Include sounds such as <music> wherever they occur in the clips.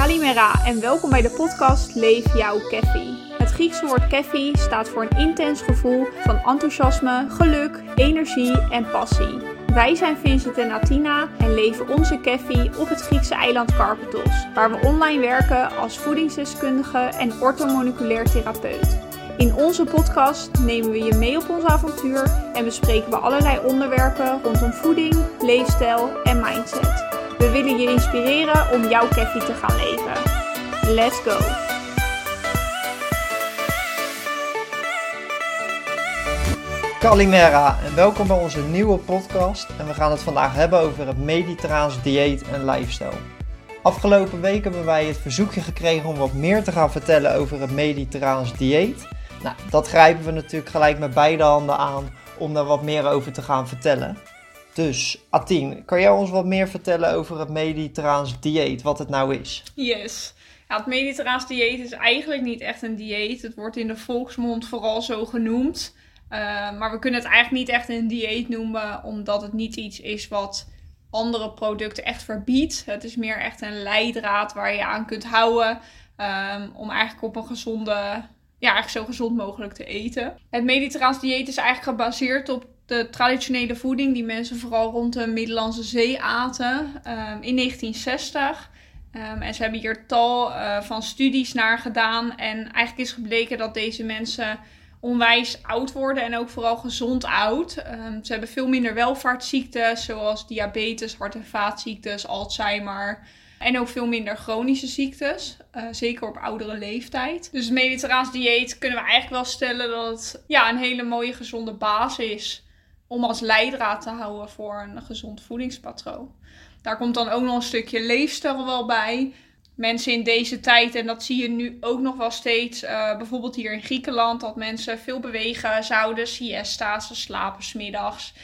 Kalimera en welkom bij de podcast Leef jouw Keffi. Het Griekse woord keffi staat voor een intens gevoel van enthousiasme, geluk, energie en passie. Wij zijn Vincent en Atina en leven onze keffi op het Griekse eiland Karpathos, waar we online werken als voedingsdeskundige en orthomoleculair therapeut. In onze podcast nemen we je mee op ons avontuur en bespreken we allerlei onderwerpen rondom voeding, leefstijl en mindset. We willen je inspireren om jouw keffi te gaan leven. Let's go! Kalimera en welkom bij onze nieuwe podcast. En we gaan het vandaag hebben over het mediterraans dieet en lifestyle. Afgelopen week hebben wij het verzoekje gekregen om wat meer te gaan vertellen over het mediterraans dieet. Nou, dat grijpen we natuurlijk gelijk met beide handen aan om daar wat meer over te gaan vertellen. Dus, Atien, kan jij ons wat meer vertellen over het mediterraans dieet, wat het nou is? Yes. Ja, het mediterraans dieet is eigenlijk niet echt een dieet. Het wordt in de volksmond vooral zo genoemd. Uh, maar we kunnen het eigenlijk niet echt een dieet noemen, omdat het niet iets is wat andere producten echt verbiedt. Het is meer echt een leidraad waar je aan kunt houden um, om eigenlijk op een gezonde, ja, eigenlijk zo gezond mogelijk te eten. Het mediterraans dieet is eigenlijk gebaseerd op de traditionele voeding die mensen vooral rond de Middellandse Zee aten um, in 1960. Um, en ze hebben hier tal uh, van studies naar gedaan. En eigenlijk is gebleken dat deze mensen onwijs oud worden en ook vooral gezond oud. Um, ze hebben veel minder welvaartsziektes, zoals diabetes, hart- en vaatziektes, Alzheimer. En ook veel minder chronische ziektes, uh, zeker op oudere leeftijd. Dus het mediterraans dieet kunnen we eigenlijk wel stellen dat het ja, een hele mooie gezonde basis is om als leidraad te houden voor een gezond voedingspatroon. Daar komt dan ook nog een stukje leefstijl wel bij. Mensen in deze tijd, en dat zie je nu ook nog wel steeds, uh, bijvoorbeeld hier in Griekenland, dat mensen veel bewegen zouden, siesta's, ze slapen smiddags.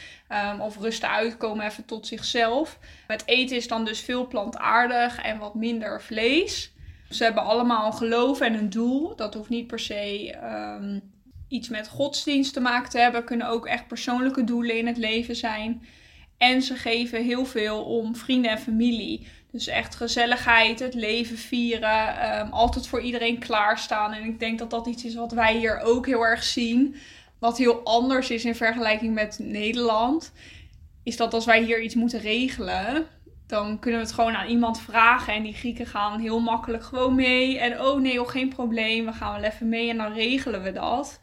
Um, of rusten uitkomen even tot zichzelf. Het eten is dan dus veel plantaardig en wat minder vlees. Ze hebben allemaal een geloof en een doel. Dat hoeft niet per se um, iets met godsdienst te maken te hebben, kunnen ook echt persoonlijke doelen in het leven zijn. En ze geven heel veel om vrienden en familie. Dus echt gezelligheid, het leven vieren, um, altijd voor iedereen klaarstaan. En ik denk dat dat iets is wat wij hier ook heel erg zien. Wat heel anders is in vergelijking met Nederland. Is dat als wij hier iets moeten regelen, dan kunnen we het gewoon aan iemand vragen. En die Grieken gaan heel makkelijk gewoon mee. En oh nee, oh, geen probleem, we gaan wel even mee en dan regelen we dat.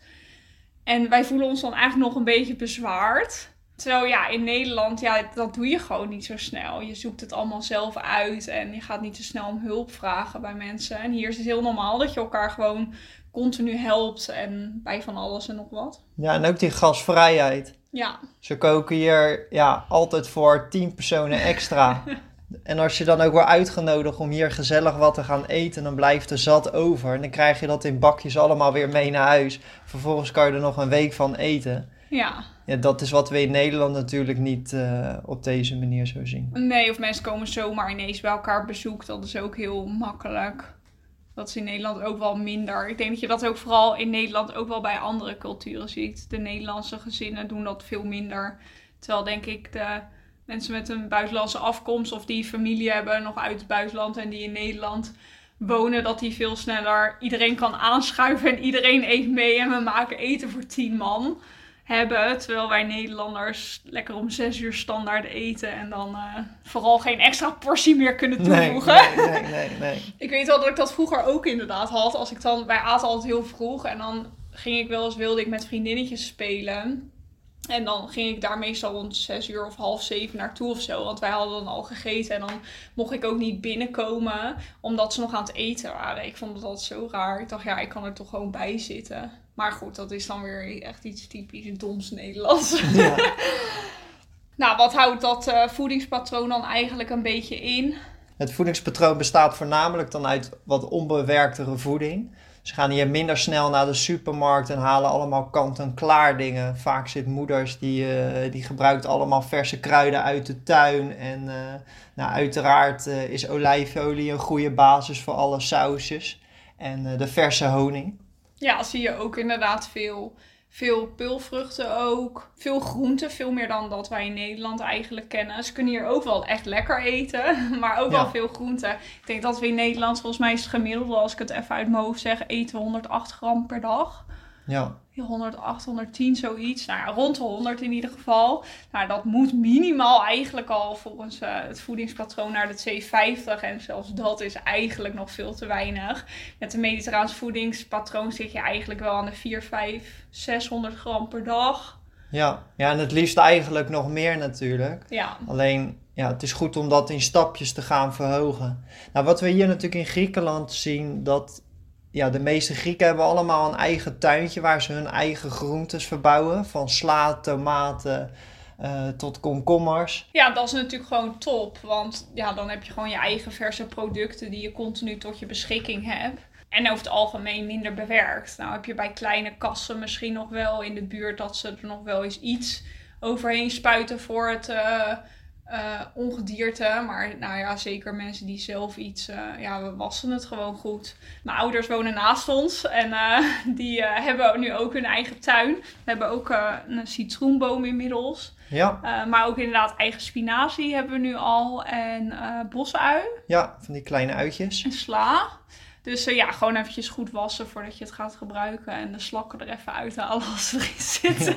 En wij voelen ons dan eigenlijk nog een beetje bezwaard. Terwijl ja, in Nederland, ja, dat doe je gewoon niet zo snel. Je zoekt het allemaal zelf uit en je gaat niet zo snel om hulp vragen bij mensen. En hier is het heel normaal dat je elkaar gewoon continu helpt en bij van alles en nog wat. Ja, en ook die gasvrijheid. Ja. Ze koken hier ja, altijd voor 10 personen extra. <laughs> en als je dan ook wordt uitgenodigd om hier gezellig wat te gaan eten, dan blijft er zat over. En dan krijg je dat in bakjes allemaal weer mee naar huis. Vervolgens kan je er nog een week van eten. Ja. Ja, dat is wat we in Nederland natuurlijk niet uh, op deze manier zo zien. Nee, of mensen komen zomaar ineens bij elkaar bezoek. Dat is ook heel makkelijk. Dat is in Nederland ook wel minder. Ik denk dat je dat ook vooral in Nederland ook wel bij andere culturen ziet. De Nederlandse gezinnen doen dat veel minder. Terwijl denk ik de mensen met een buitenlandse afkomst of die familie hebben nog uit het buitenland en die in Nederland wonen, dat die veel sneller iedereen kan aanschuiven en iedereen eet mee en we maken eten voor tien man hebben. Terwijl wij Nederlanders lekker om zes uur standaard eten en dan uh, vooral geen extra portie meer kunnen toevoegen. Nee, nee, nee, <laughs> nee, nee. ik weet wel dat ik dat vroeger ook inderdaad had. Als ik dan, wij aten altijd heel vroeg en dan ging ik wel eens, wilde ik met vriendinnetjes spelen. En dan ging ik daar meestal rond zes uur of half zeven naartoe of zo. Want wij hadden dan al gegeten. En dan mocht ik ook niet binnenkomen. Omdat ze nog aan het eten waren. Ik vond het altijd zo raar. Ik dacht, ja, ik kan er toch gewoon bij zitten. Maar goed, dat is dan weer echt iets typisch doms Nederlands. Ja. <laughs> nou, wat houdt dat uh, voedingspatroon dan eigenlijk een beetje in? Het voedingspatroon bestaat voornamelijk dan uit wat onbewerktere voeding. Ze gaan hier minder snel naar de supermarkt en halen allemaal kant-en-klaar dingen. Vaak zit moeders die, uh, die gebruikt allemaal verse kruiden uit de tuin. En uh, nou, uiteraard uh, is olijfolie een goede basis voor alle sausjes. En de verse honing. Ja, zie je ook inderdaad veel Veel peulvruchten ook. Veel groenten, veel meer dan dat wij in Nederland eigenlijk kennen. Ze kunnen hier ook wel echt lekker eten, <laughs> maar ook Ja. wel veel groenten. Ik denk dat we in Nederland, volgens mij is het gemiddelde, als ik het even uit mijn hoofd zeg, eten we 108 gram per dag. Ja, 108, 110, zoiets. Nou ja, rond de 100 in ieder geval. Nou, dat moet minimaal eigenlijk al volgens eh, het voedingspatroon naar de 250. En zelfs dat is eigenlijk nog veel te weinig. Met een mediterraans voedingspatroon zit je eigenlijk wel aan de 4, 5, 600 gram per dag. ja. ja, en het liefst eigenlijk nog meer natuurlijk. Ja, Alleen, ja, het is goed om dat in stapjes te gaan verhogen. Nou, wat we hier natuurlijk in Griekenland zien, dat ja, de meeste Grieken hebben allemaal een eigen tuintje waar ze hun eigen groentes verbouwen. Van sla, tomaten eh, tot komkommers. ja, dat is natuurlijk gewoon top. Want ja, dan heb je gewoon je eigen verse producten die je continu tot je beschikking hebt. En over het algemeen minder bewerkt. Nou heb je bij kleine kassen misschien nog wel in de buurt dat ze er nog wel eens iets overheen spuiten voor het eh, eh, ongedierte. Maar nou ja, zeker mensen die zelf iets, eh, ja, we wassen het gewoon goed. Mijn ouders wonen naast ons en eh, <laughs> die hebben nu ook hun eigen tuin. We hebben ook een citroenboom inmiddels. Ja, Uh, maar ook inderdaad eigen spinazie hebben we nu al. En eh bosui ja, van die kleine uitjes. en sla. Dus eh, ja, gewoon eventjes goed wassen voordat je het gaat gebruiken. En de slakken er even uithalen als ze erin <laughs> zitten.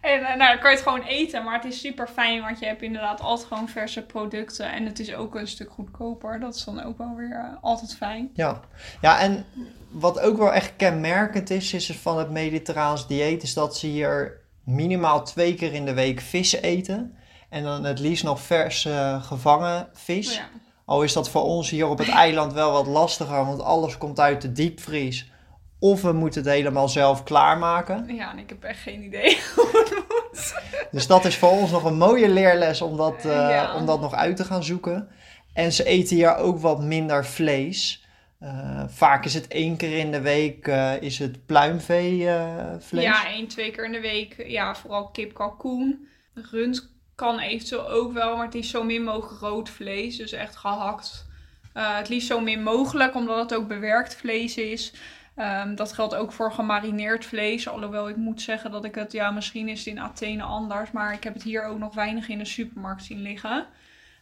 en eh, nou, dan kan je het gewoon eten. Maar het is super fijn, want je hebt inderdaad altijd gewoon verse producten. En het is ook een stuk goedkoper. Dat is dan ook wel weer eh, altijd fijn. Ja. ja, en wat ook wel echt kenmerkend is, is van het mediterraans dieet, is dat ze hier minimaal twee keer in de week vis eten. En dan het liefst nog vers eh, gevangen vis. Oh ja. Al is dat voor ons hier op het eiland wel wat lastiger, want alles komt uit de diepvries. Of we moeten het helemaal zelf klaarmaken. ja, en ik heb echt geen idee <laughs> hoe het moet. Dus dat is voor ons nog een mooie leerles om dat, eh, Ja. om dat nog uit te gaan zoeken. En ze eten hier ook wat minder vlees. Eh, vaak is het één keer in de week eh, is het pluimveevlees. Ja, één, twee keer in de week. Ja, vooral kip, kalkoen. Rund kan eventueel ook wel, maar het is zo min mogelijk rood vlees. Dus echt gehakt. Eh, het liefst zo min mogelijk, omdat het ook bewerkt vlees is. Ehm, dat geldt ook voor gemarineerd vlees. Alhoewel ik moet zeggen dat ik het, ja, misschien is het in Athene anders. Maar ik heb het hier ook nog weinig in de supermarkt zien liggen.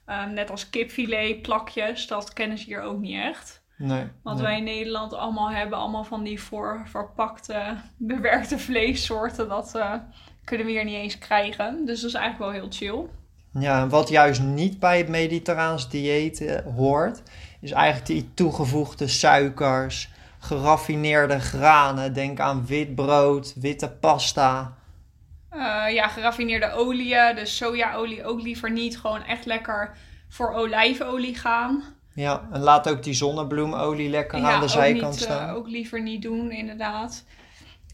Ehm, net als kipfilet, plakjes, dat kennen ze hier ook niet echt. Nee, Wat nee. wij in Nederland allemaal hebben, allemaal van die voor verpakte, bewerkte vleessoorten, dat eh, kunnen we hier niet eens krijgen. Dus dat is eigenlijk wel heel chill. Ja, en wat juist niet bij het mediterraans dieet eh, hoort, is eigenlijk die toegevoegde suikers, geraffineerde granen. Denk aan wit brood, witte pasta. Eh, ja, geraffineerde oliën, dus sojaolie ook liever niet. Gewoon echt lekker voor olijfolie gaan. Ja, en laat ook die zonnebloemolie lekker aan de zijkant niet, eh, staan. ook liever niet doen, inderdaad.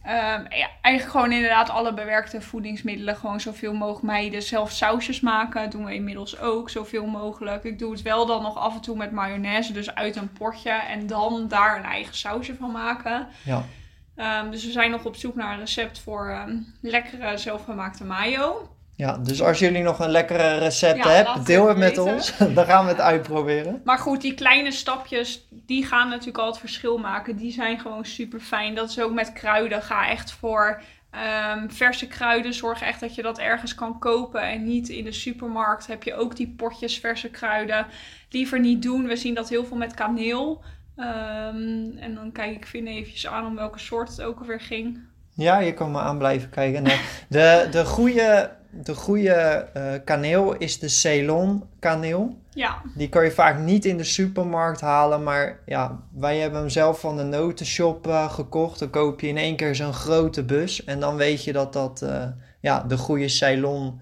Ehm, ja, eigenlijk gewoon inderdaad alle bewerkte voedingsmiddelen gewoon zoveel mogelijk mijden. Zelf sausjes maken doen we inmiddels ook zoveel mogelijk. Ik doe het wel dan nog af en toe met mayonaise, dus uit een potje. En dan daar een eigen sausje van maken. Ja. Ehm, dus we zijn nog op zoek naar een recept voor ehm, lekkere zelfgemaakte mayo. Ja, dus als jullie nog een lekkere recept Ja, hebben, deel het met weten. ons. <laughs> Dan gaan we het uitproberen. Maar goed, die kleine stapjes, die gaan natuurlijk al het verschil maken. Die zijn gewoon super fijn. Dat is ook met kruiden. Ga echt voor ehm, verse kruiden. Zorg echt dat je dat ergens kan kopen. En niet in de supermarkt heb je ook die potjes verse kruiden. Liever niet doen. We zien dat heel veel met kaneel. Ehm, en dan kijk ik Finn eventjes aan om welke soort het ook alweer ging. Ja, je kan me aan blijven kijken. Nee, <laughs> de, de goede, de goede eh, kaneel is de Ceylon kaneel. Ja, Die kan je vaak niet in de supermarkt halen, maar ja, wij hebben hem zelf van de notenshop eh, gekocht. Dan koop je in één keer zo'n grote bus en dan weet je dat dat eh, ja, de goede Ceylon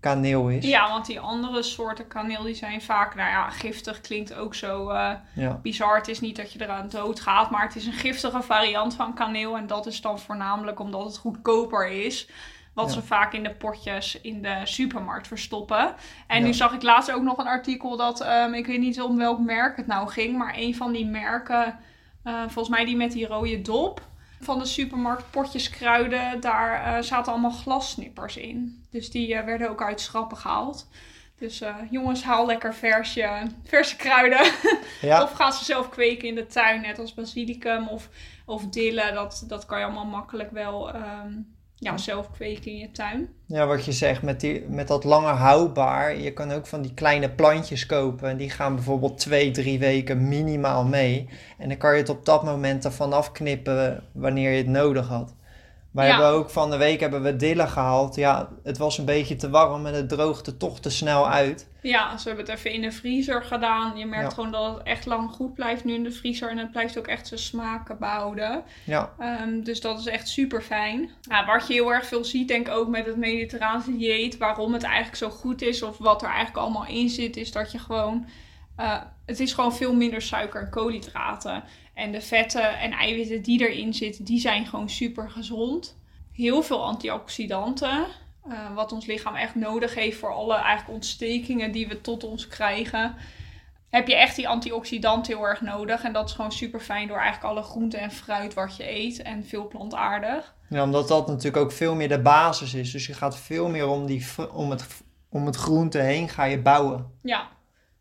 kaneel is. ja, want die andere soorten kaneel die zijn vaak, nou ja, giftig klinkt ook zo Ja. bizar. Het is niet dat je eraan dood gaat, maar het is een giftige variant van kaneel. En dat is dan voornamelijk omdat het goedkoper is. Wat Ja. ze vaak in de potjes in de supermarkt verstoppen. En Ja. nu zag ik laatst ook nog een artikel dat, ehm, ik weet niet om welk merk het nou ging, maar een van die merken, eh, volgens mij die met die rode dop van de supermarkt potjes kruiden, daar eh, zaten allemaal glassnippers in. Dus die eh, werden ook uit schrappen gehaald. Dus jongens, haal lekker versje, verse kruiden. <laughs> Ja, Of ga ze zelf kweken in de tuin, net als basilicum of, of dille. Dat, dat kan je allemaal makkelijk wel ehm, ja, zelf kweken in je tuin. Ja, wat je zegt, met, die, met dat lange houdbaar. Je kan ook van die kleine plantjes kopen. En die gaan bijvoorbeeld twee, drie weken minimaal mee. En dan kan je het op dat moment ervan afknippen wanneer je het nodig had. Wij Ja. hebben ook van de week hebben we dillen gehaald. Ja, het was een beetje te warm en het droogde toch te snel uit. Ja, ze hebben het even in de vriezer gedaan. Je merkt Ja. gewoon dat het echt lang goed blijft nu in de vriezer. En het blijft ook echt zijn smaken behouden. Ja, Ehm, dus dat is echt super fijn. Ja, wat je heel erg veel ziet, denk ik ook met het mediterraanse dieet, waarom het eigenlijk zo goed is of wat er eigenlijk allemaal in zit, is dat je gewoon. eh, het is gewoon veel minder suiker en koolhydraten. En de vetten en eiwitten die erin zitten, die zijn gewoon super gezond. Heel veel antioxidanten. Eh, wat ons lichaam echt nodig heeft voor alle eigenlijk ontstekingen die we tot ons krijgen. Heb je echt die antioxidanten heel erg nodig. En dat is gewoon super fijn door eigenlijk alle groenten en fruit wat je eet. En veel plantaardig. ja omdat dat natuurlijk ook veel meer de basis is. Dus je gaat veel meer om, die, om, het, om het groente heen ga je bouwen. Ja,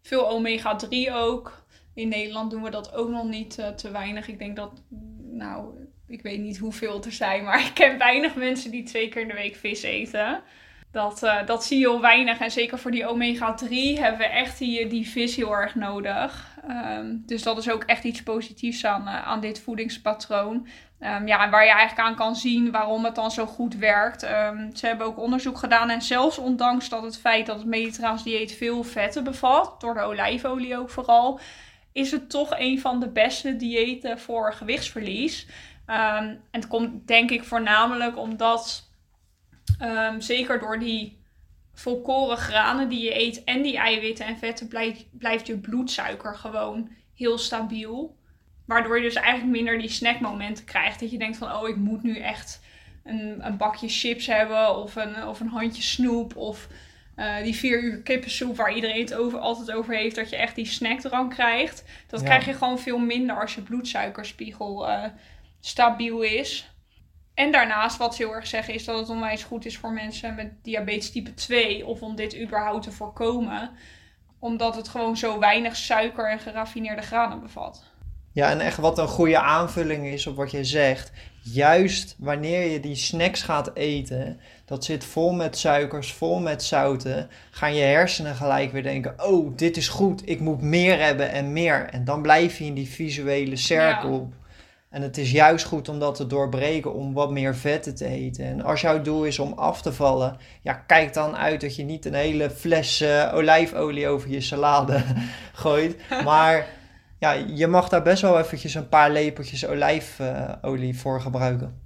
veel omega-3 ook. In Nederland doen we dat ook nog niet eh, te weinig. Ik denk dat, nou, ik weet niet hoeveel er zijn, maar <laughs> ik ken weinig mensen die twee keer in de week vis eten. Dat, eh, dat zie je heel weinig. En zeker voor die omega-3 hebben we echt die, die vis heel erg nodig. Ehm, dus dat is ook echt iets positiefs aan, eh, aan dit voedingspatroon. Ehm, ja, waar je eigenlijk aan kan zien waarom het dan zo goed werkt. Ehm, ze hebben ook onderzoek gedaan en zelfs ondanks dat het feit dat het mediterraans dieet veel vetten bevat, door de olijfolie ook vooral, is het toch een van de beste diëten voor gewichtsverlies. Ehm, en het komt denk ik voornamelijk omdat, ehm, zeker door die volkoren granen die je eet en die eiwitten en vetten, blijft, blijft je bloedsuiker gewoon heel stabiel. Waardoor je dus eigenlijk minder die snackmomenten krijgt. Dat je denkt van, oh, ik moet nu echt een, een bakje chips hebben. Of een, of een handje snoep. Of eh, die vier uur kippensoep waar iedereen het over, altijd over heeft. Dat je echt die snackdrang krijgt. Dat Ja. krijg je gewoon veel minder als je bloedsuikerspiegel eh, stabiel is. En daarnaast, wat ze heel erg zeggen, is dat het onwijs goed is voor mensen met diabetes type 2. Of om dit überhaupt te voorkomen. Omdat het gewoon zo weinig suiker en geraffineerde granen bevat. Ja, en echt wat een goede aanvulling is op wat je zegt. Juist wanneer je die snacks gaat eten, dat zit vol met suikers, vol met zouten, gaan je hersenen gelijk weer denken: oh, dit is goed, ik moet meer hebben en meer. En dan blijf je in die visuele cirkel. En het is juist goed om dat te doorbreken, om wat meer vetten te eten. En als jouw doel is om af te vallen, ja, kijk dan uit dat je niet een hele fles eh, olijfolie over je salade <laughs> gooit. <laughs> Maar ja, je mag daar best wel eventjes een paar lepeltjes olijfolie voor gebruiken.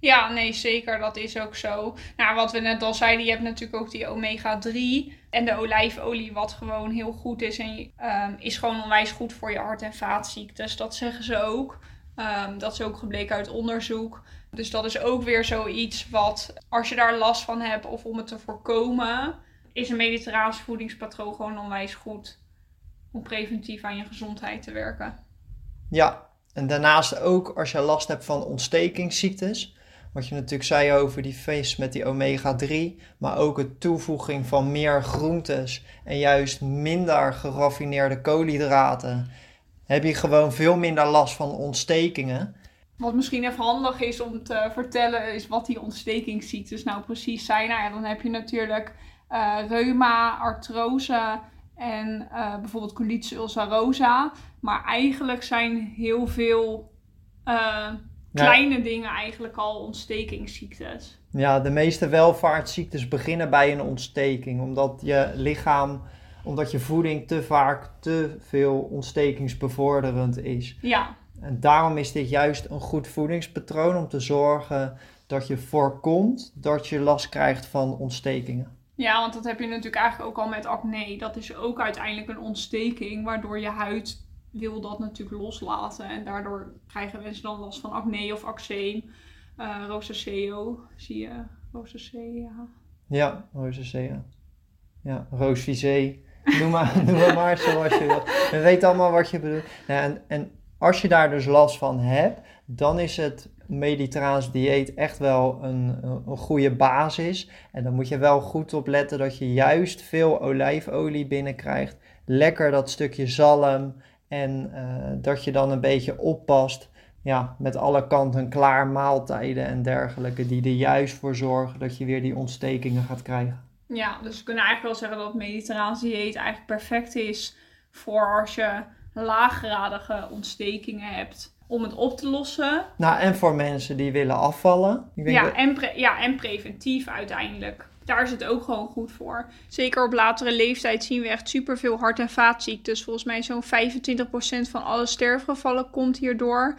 Ja, nee, zeker. Dat is ook zo. Nou, wat we net al zeiden, je hebt natuurlijk ook die omega-3 en de olijfolie, wat gewoon heel goed is. En ehm, is gewoon onwijs goed voor je hart- en vaatziektes. Dat zeggen ze ook. Ehm, dat is ook gebleken uit onderzoek. Dus dat is ook weer zoiets wat, als je daar last van hebt of om het te voorkomen, is een mediterraans voedingspatroon gewoon onwijs goed om preventief aan je gezondheid te werken. Ja, en daarnaast ook als je last hebt van ontstekingsziektes. Wat je natuurlijk zei over die vis met die omega-3. Maar ook het toevoeging van meer groentes en juist minder geraffineerde koolhydraten. Heb je gewoon veel minder last van ontstekingen. Wat misschien even handig is om te vertellen, is wat die ontstekingsziektes nou precies zijn. Nou ja, dan heb je natuurlijk eh, reuma, artrose en eh, bijvoorbeeld colitis ulcerosa. Maar eigenlijk zijn heel veel eh, kleine dingen eigenlijk al ontstekingsziektes. Ja, de meeste welvaartsziektes beginnen bij een ontsteking. Omdat je lichaam, omdat je voeding te vaak te veel ontstekingsbevorderend is. Ja, En daarom is dit juist een goed voedingspatroon om te zorgen dat je voorkomt dat je last krijgt van ontstekingen. Ja, want dat heb je natuurlijk eigenlijk ook al met acne. Dat is ook uiteindelijk een ontsteking, waardoor je huid wil dat natuurlijk loslaten. En daardoor krijgen mensen dan last van acne of aczeem. Eh rosaceo, zie je. Rosacea. Ja, rosacea. Ja, roosvisé. <laughs> Noem maar, maar, zoals je wil. We weten allemaal wat je bedoelt. Nou, en, en als je daar dus last van hebt, dan is het mediterraans dieet echt wel een, een, een goede basis. En dan moet je wel goed op letten dat je juist veel olijfolie binnenkrijgt. Lekker dat stukje zalm. En eh, dat je dan een beetje oppast ja, met alle kanten klaar maaltijden en dergelijke die er juist voor zorgen dat je weer die ontstekingen gaat krijgen. Ja, dus we kunnen eigenlijk wel zeggen dat het mediterraans dieet eigenlijk perfect is voor als je laaggradige ontstekingen hebt om het op te lossen. Nou, en voor mensen die willen afvallen. Ik denk ja, en ja, en preventief uiteindelijk. Daar is het ook gewoon goed voor. Zeker op latere leeftijd zien we echt superveel hart- en vaatziektes. Volgens mij zo'n 25% van alle sterfgevallen komt hierdoor.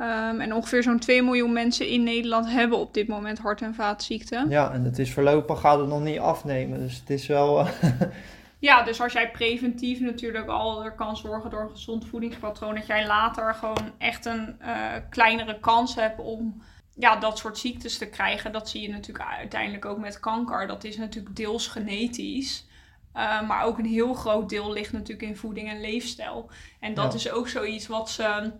Um, en ongeveer zo'n 2 miljoen mensen in Nederland hebben op dit moment hart- en vaatziekten. Ja, en het is voorlopig gaat het nog niet afnemen. Dus het is wel. <laughs> ja, dus als jij preventief natuurlijk al er kan zorgen door een gezond voedingspatroon, dat jij later gewoon echt een uh, kleinere kans hebt om ja, dat soort ziektes te krijgen. Dat zie je natuurlijk uiteindelijk ook met kanker. Dat is natuurlijk deels genetisch. Uh, maar ook een heel groot deel ligt natuurlijk in voeding en leefstijl. En dat is ook zoiets wat ze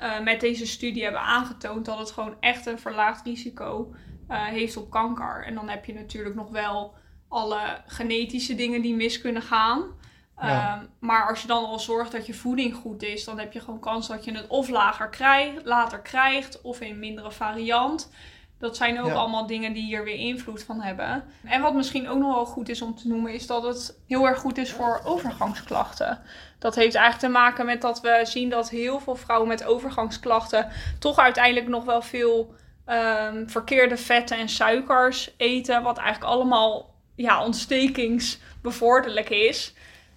uh, met deze studie hebben aangetoond dat het gewoon echt een verlaagd risico uh, heeft op kanker. En dan heb je natuurlijk nog wel alle genetische dingen die mis kunnen gaan. Ja. Um, maar als je dan al zorgt dat je voeding goed is, dan heb je gewoon kans dat je het of lager krijgt, later krijgt of in mindere variant. Dat zijn ook ja. allemaal dingen die hier weer invloed van hebben. En wat misschien ook nog wel goed is om te noemen, is dat het heel erg goed is voor overgangsklachten. Dat heeft eigenlijk te maken met dat we zien dat heel veel vrouwen met overgangsklachten toch uiteindelijk nog wel veel um, verkeerde vetten en suikers eten. Wat eigenlijk allemaal ja, ontstekingsbevorderlijk is.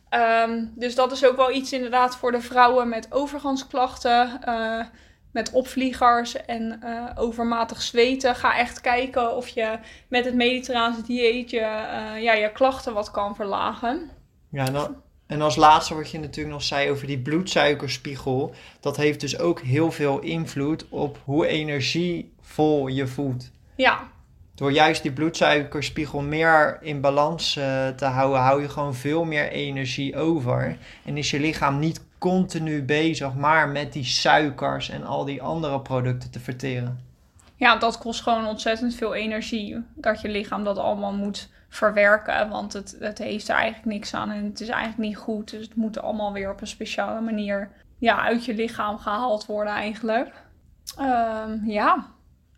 Um, dus dat is ook wel iets inderdaad voor de vrouwen met overgangsklachten. Uh, met opvliegers en uh, overmatig zweten. Ga echt kijken of je met het mediterraanse dieet je, uh, ja, je klachten wat kan verlagen. Ja, nou, en als laatste wat je natuurlijk nog zei over die bloedsuikerspiegel. Dat heeft dus ook heel veel invloed op hoe energievol je voelt. Ja. Door juist die bloedsuikerspiegel meer in balans uh, te houden, hou je gewoon veel meer energie over. En is je lichaam niet continu bezig, maar met die suikers en al die andere producten te verteren. Ja, dat kost gewoon ontzettend veel energie. Dat je lichaam dat allemaal moet verwerken. Want het, het heeft er eigenlijk niks aan en het is eigenlijk niet goed. Dus het moet allemaal weer op een speciale manier ja, uit je lichaam gehaald worden eigenlijk. Um, ja,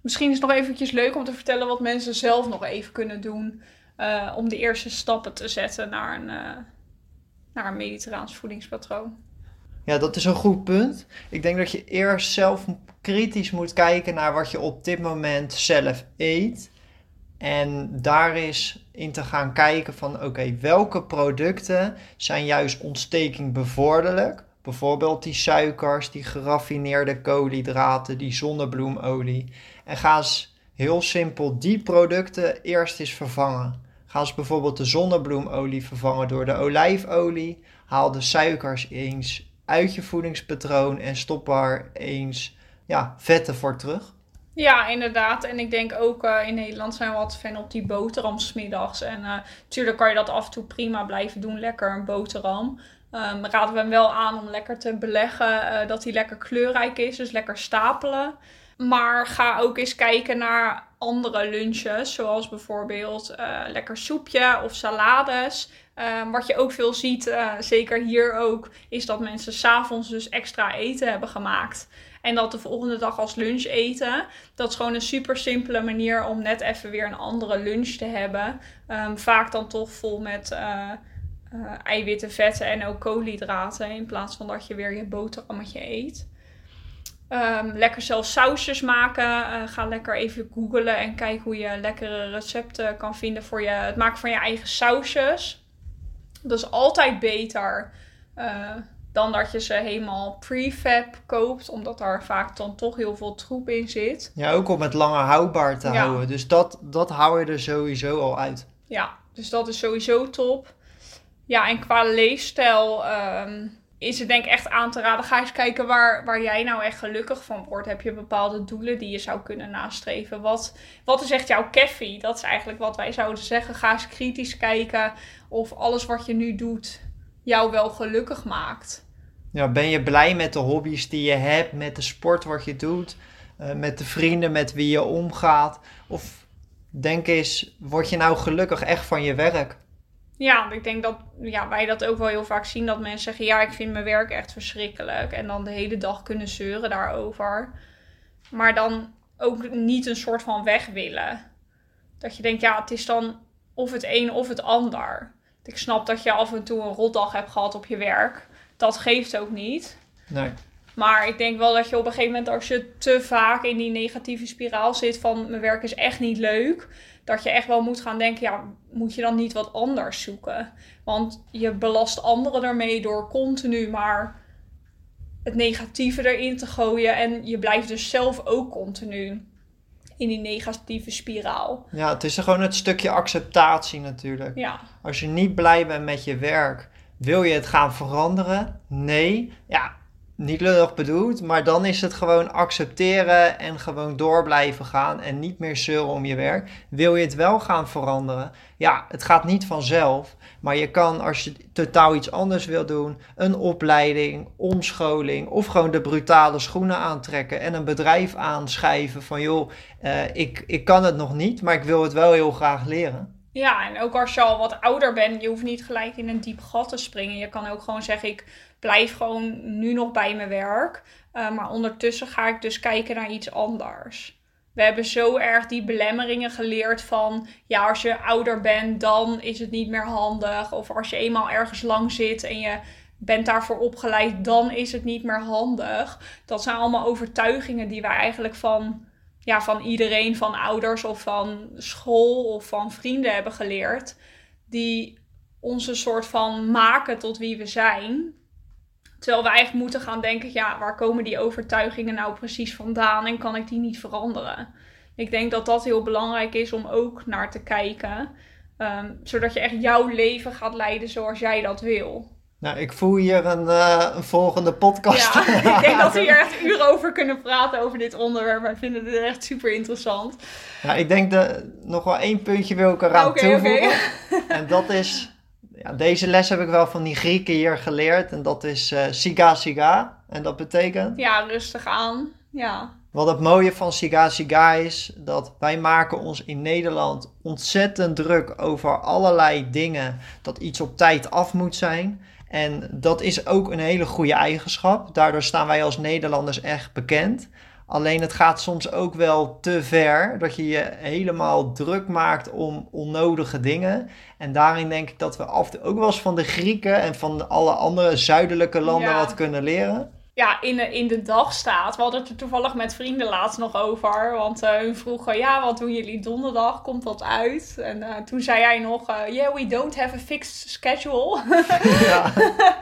misschien is het nog eventjes leuk om te vertellen wat mensen zelf nog even kunnen doen. Uh, om de eerste stappen te zetten naar een, uh, naar een mediterraans voedingspatroon. Ja, dat is een goed punt. Ik denk dat je eerst zelf kritisch moet kijken naar wat je op dit moment zelf eet. En daar is in te gaan kijken van oké, welke producten zijn juist ontsteking bevorderlijk? Bijvoorbeeld die suikers, die geraffineerde koolhydraten, die zonnebloemolie. En ga eens heel simpel die producten eerst eens vervangen. Ga eens bijvoorbeeld de zonnebloemolie vervangen door de olijfolie. Haal de suikers eens uit je voedingspatroon en stop er eens ja, vetten voor terug. Ja, inderdaad. En ik denk ook uh, in Nederland zijn we wat fan op die boterham smiddags. En natuurlijk uh, kan je dat af en toe prima blijven doen, lekker een boterham. Um, raden we hem wel aan om lekker te beleggen, uh, dat hij lekker kleurrijk is, dus lekker stapelen. Maar ga ook eens kijken naar andere lunches, zoals bijvoorbeeld lekker soepje of salades. Um, wat je ook veel ziet, uh, zeker hier ook, is dat mensen s'avonds dus extra eten hebben gemaakt. En dat de volgende dag als lunch eten. Dat is gewoon een super simpele manier om net even weer een andere lunch te hebben. Um, vaak dan toch vol met uh, eiwitten, vetten en ook koolhydraten. In plaats van dat je weer je boterhammetje eet. Um, lekker zelf sausjes maken. Ga lekker even googlen en kijk hoe je lekkere recepten kan vinden voor je, het maken van je eigen sausjes. Dat is altijd beter uh, dan dat je ze helemaal prefab koopt. Omdat daar vaak dan toch heel veel troep in zit. Ja, ook om het langer houdbaar te ja. houden. Dus dat, dat hou je er sowieso al uit. Ja, dus dat is sowieso top. Ja, en qua leefstijl um, is het denk ik echt aan te raden. Ga eens kijken waar, waar jij nou echt gelukkig van wordt. Heb je bepaalde doelen die je zou kunnen nastreven? Wat, wat is echt jouw keffie? Dat is eigenlijk wat wij zouden zeggen. Ga eens kritisch kijken of alles wat je nu doet jou wel gelukkig maakt. Ja, ben je blij met de hobby's die je hebt, met de sport wat je doet, uh, met de vrienden met wie je omgaat? Of denk eens, word je nou gelukkig echt van je werk? Ja, ik denk dat ja, wij dat ook wel heel vaak zien. Dat mensen zeggen, ja, ik vind mijn werk echt verschrikkelijk. En dan de hele dag kunnen zeuren daarover. maar dan ook niet een soort van weg willen. Dat je denkt, ja, het is dan of het een of het ander. Ik snap dat je af en toe een rotdag hebt gehad op je werk. Dat geeft ook niet. Nee. Maar ik denk wel dat je op een gegeven moment, als je te vaak in die negatieve spiraal zit van mijn werk is echt niet leuk, dat je echt wel moet gaan denken, ja, moet je dan niet wat anders zoeken? Want je belast anderen ermee door continu maar het negatieve erin te gooien en je blijft dus zelf ook continu in die negatieve spiraal. Ja, het is gewoon het stukje acceptatie natuurlijk. Ja. Als je niet blij bent met je werk, wil je het gaan veranderen? Nee. Ja, niet lullig bedoeld, maar dan is het gewoon accepteren en gewoon door blijven gaan en niet meer zeuren om je werk. Wil je het wel gaan veranderen? Ja, het gaat niet vanzelf, maar je kan als je totaal iets anders wil doen, een opleiding, omscholing of gewoon de brutale schoenen aantrekken en een bedrijf aanschrijven van joh, uh, ik, ik kan het nog niet, maar ik wil het wel heel graag leren. Ja, en ook als je al wat ouder bent, je hoeft niet gelijk in een diep gat te springen. Je kan ook gewoon zeggen, ik blijf gewoon nu nog bij mijn werk. Uh, maar ondertussen ga ik dus kijken naar iets anders. We hebben zo erg die belemmeringen geleerd van, ja, als je ouder bent, dan is het niet meer handig. Of als je eenmaal ergens lang zit en je bent daarvoor opgeleid, dan is het niet meer handig. Dat zijn allemaal overtuigingen die wij eigenlijk van ja, van iedereen, van ouders of van school of van vrienden hebben geleerd. Die ons een soort van maken tot wie we zijn. Terwijl we eigenlijk moeten gaan denken, ja, waar komen die overtuigingen nou precies vandaan en kan ik die niet veranderen? Ik denk dat dat heel belangrijk is om ook naar te kijken. Ehm, zodat je echt jouw leven gaat leiden zoals jij dat wil. Nou, ik voel hier een, uh, een volgende podcast. Ja, <laughs> ik denk dat we hier echt uren over kunnen praten over dit onderwerp. Wij vinden het echt super interessant. Ja, ik denk dat nog wel één puntje wil ik eraan okay, toevoegen. Okay. <laughs> En dat is, ja, deze les heb ik wel van die Grieken hier geleerd. En dat is uh, siga siga. En dat betekent? Ja, rustig aan. Ja. Wat het mooie van Siga Siga is, dat wij maken ons in Nederland ontzettend druk over allerlei dingen. Dat iets op tijd af moet zijn. En dat is ook een hele goede eigenschap. Daardoor staan wij als Nederlanders echt bekend. Alleen het gaat soms ook wel te ver dat je je helemaal druk maakt om onnodige dingen. En daarin denk ik dat we af ook wel eens van de Grieken en van alle andere zuidelijke landen wat kunnen leren ja, in, de, in de dag staat. We hadden het er toevallig met vrienden laatst nog over. Want uh, hun vroegen, ja, wat doen jullie donderdag? Komt dat uit? En uh, toen zei hij nog, uh, yeah, we don't have a fixed schedule. <laughs> Ja.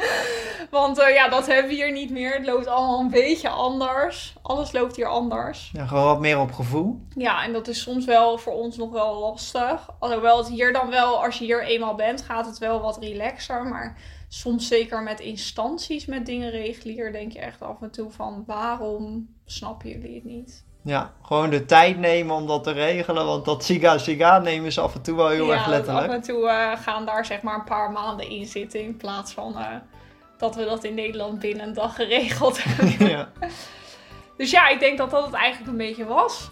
<laughs> want ja, dat hebben we hier niet meer. Het loopt allemaal een beetje anders. Alles loopt hier anders. Ja, gewoon wat meer op gevoel. Ja, en dat is soms wel voor ons nog wel lastig. Alhoewel het hier dan wel, als je hier eenmaal bent, gaat het wel wat relaxer. Maar soms zeker met instanties met dingen regulier, denk je echt af en toe van waarom snappen jullie het niet? Ja, gewoon de tijd nemen om dat te regelen, want dat siga siga nemen ze af en toe wel heel erg letterlijk. af en toe uh, gaan daar zeg maar een paar maanden in zitten in plaats van uh, dat we dat in Nederland binnen een dag geregeld <laughs> hebben. ja. <laughs> Dus ja, ik denk dat dat het eigenlijk een beetje was.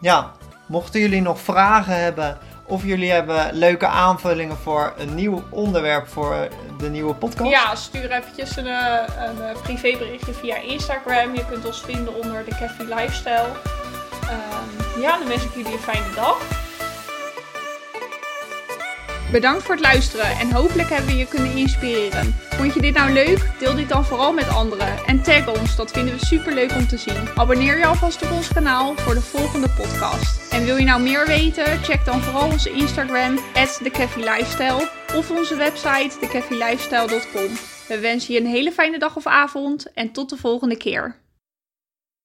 Ja, mochten jullie nog vragen hebben of jullie hebben leuke aanvullingen voor een nieuw onderwerp voor de nieuwe podcast? Ja, stuur eventjes een, eh, een eh, privéberichtje via Instagram. Je kunt ons vinden onder de Cafe Lifestyle. Um, ja, dan wens ik jullie een fijne dag. Bedankt voor het luisteren en hopelijk hebben we je kunnen inspireren. Vond je dit nou leuk? Deel dit dan vooral met anderen en tag ons, dat vinden we super leuk om te zien. Abonneer je alvast op ons kanaal voor de volgende podcast. En wil je nou meer weten? Check dan vooral onze Instagram, Lifestyle, of onze website, thecafélifestyle.com. We wensen je een hele fijne dag of avond en tot de volgende keer.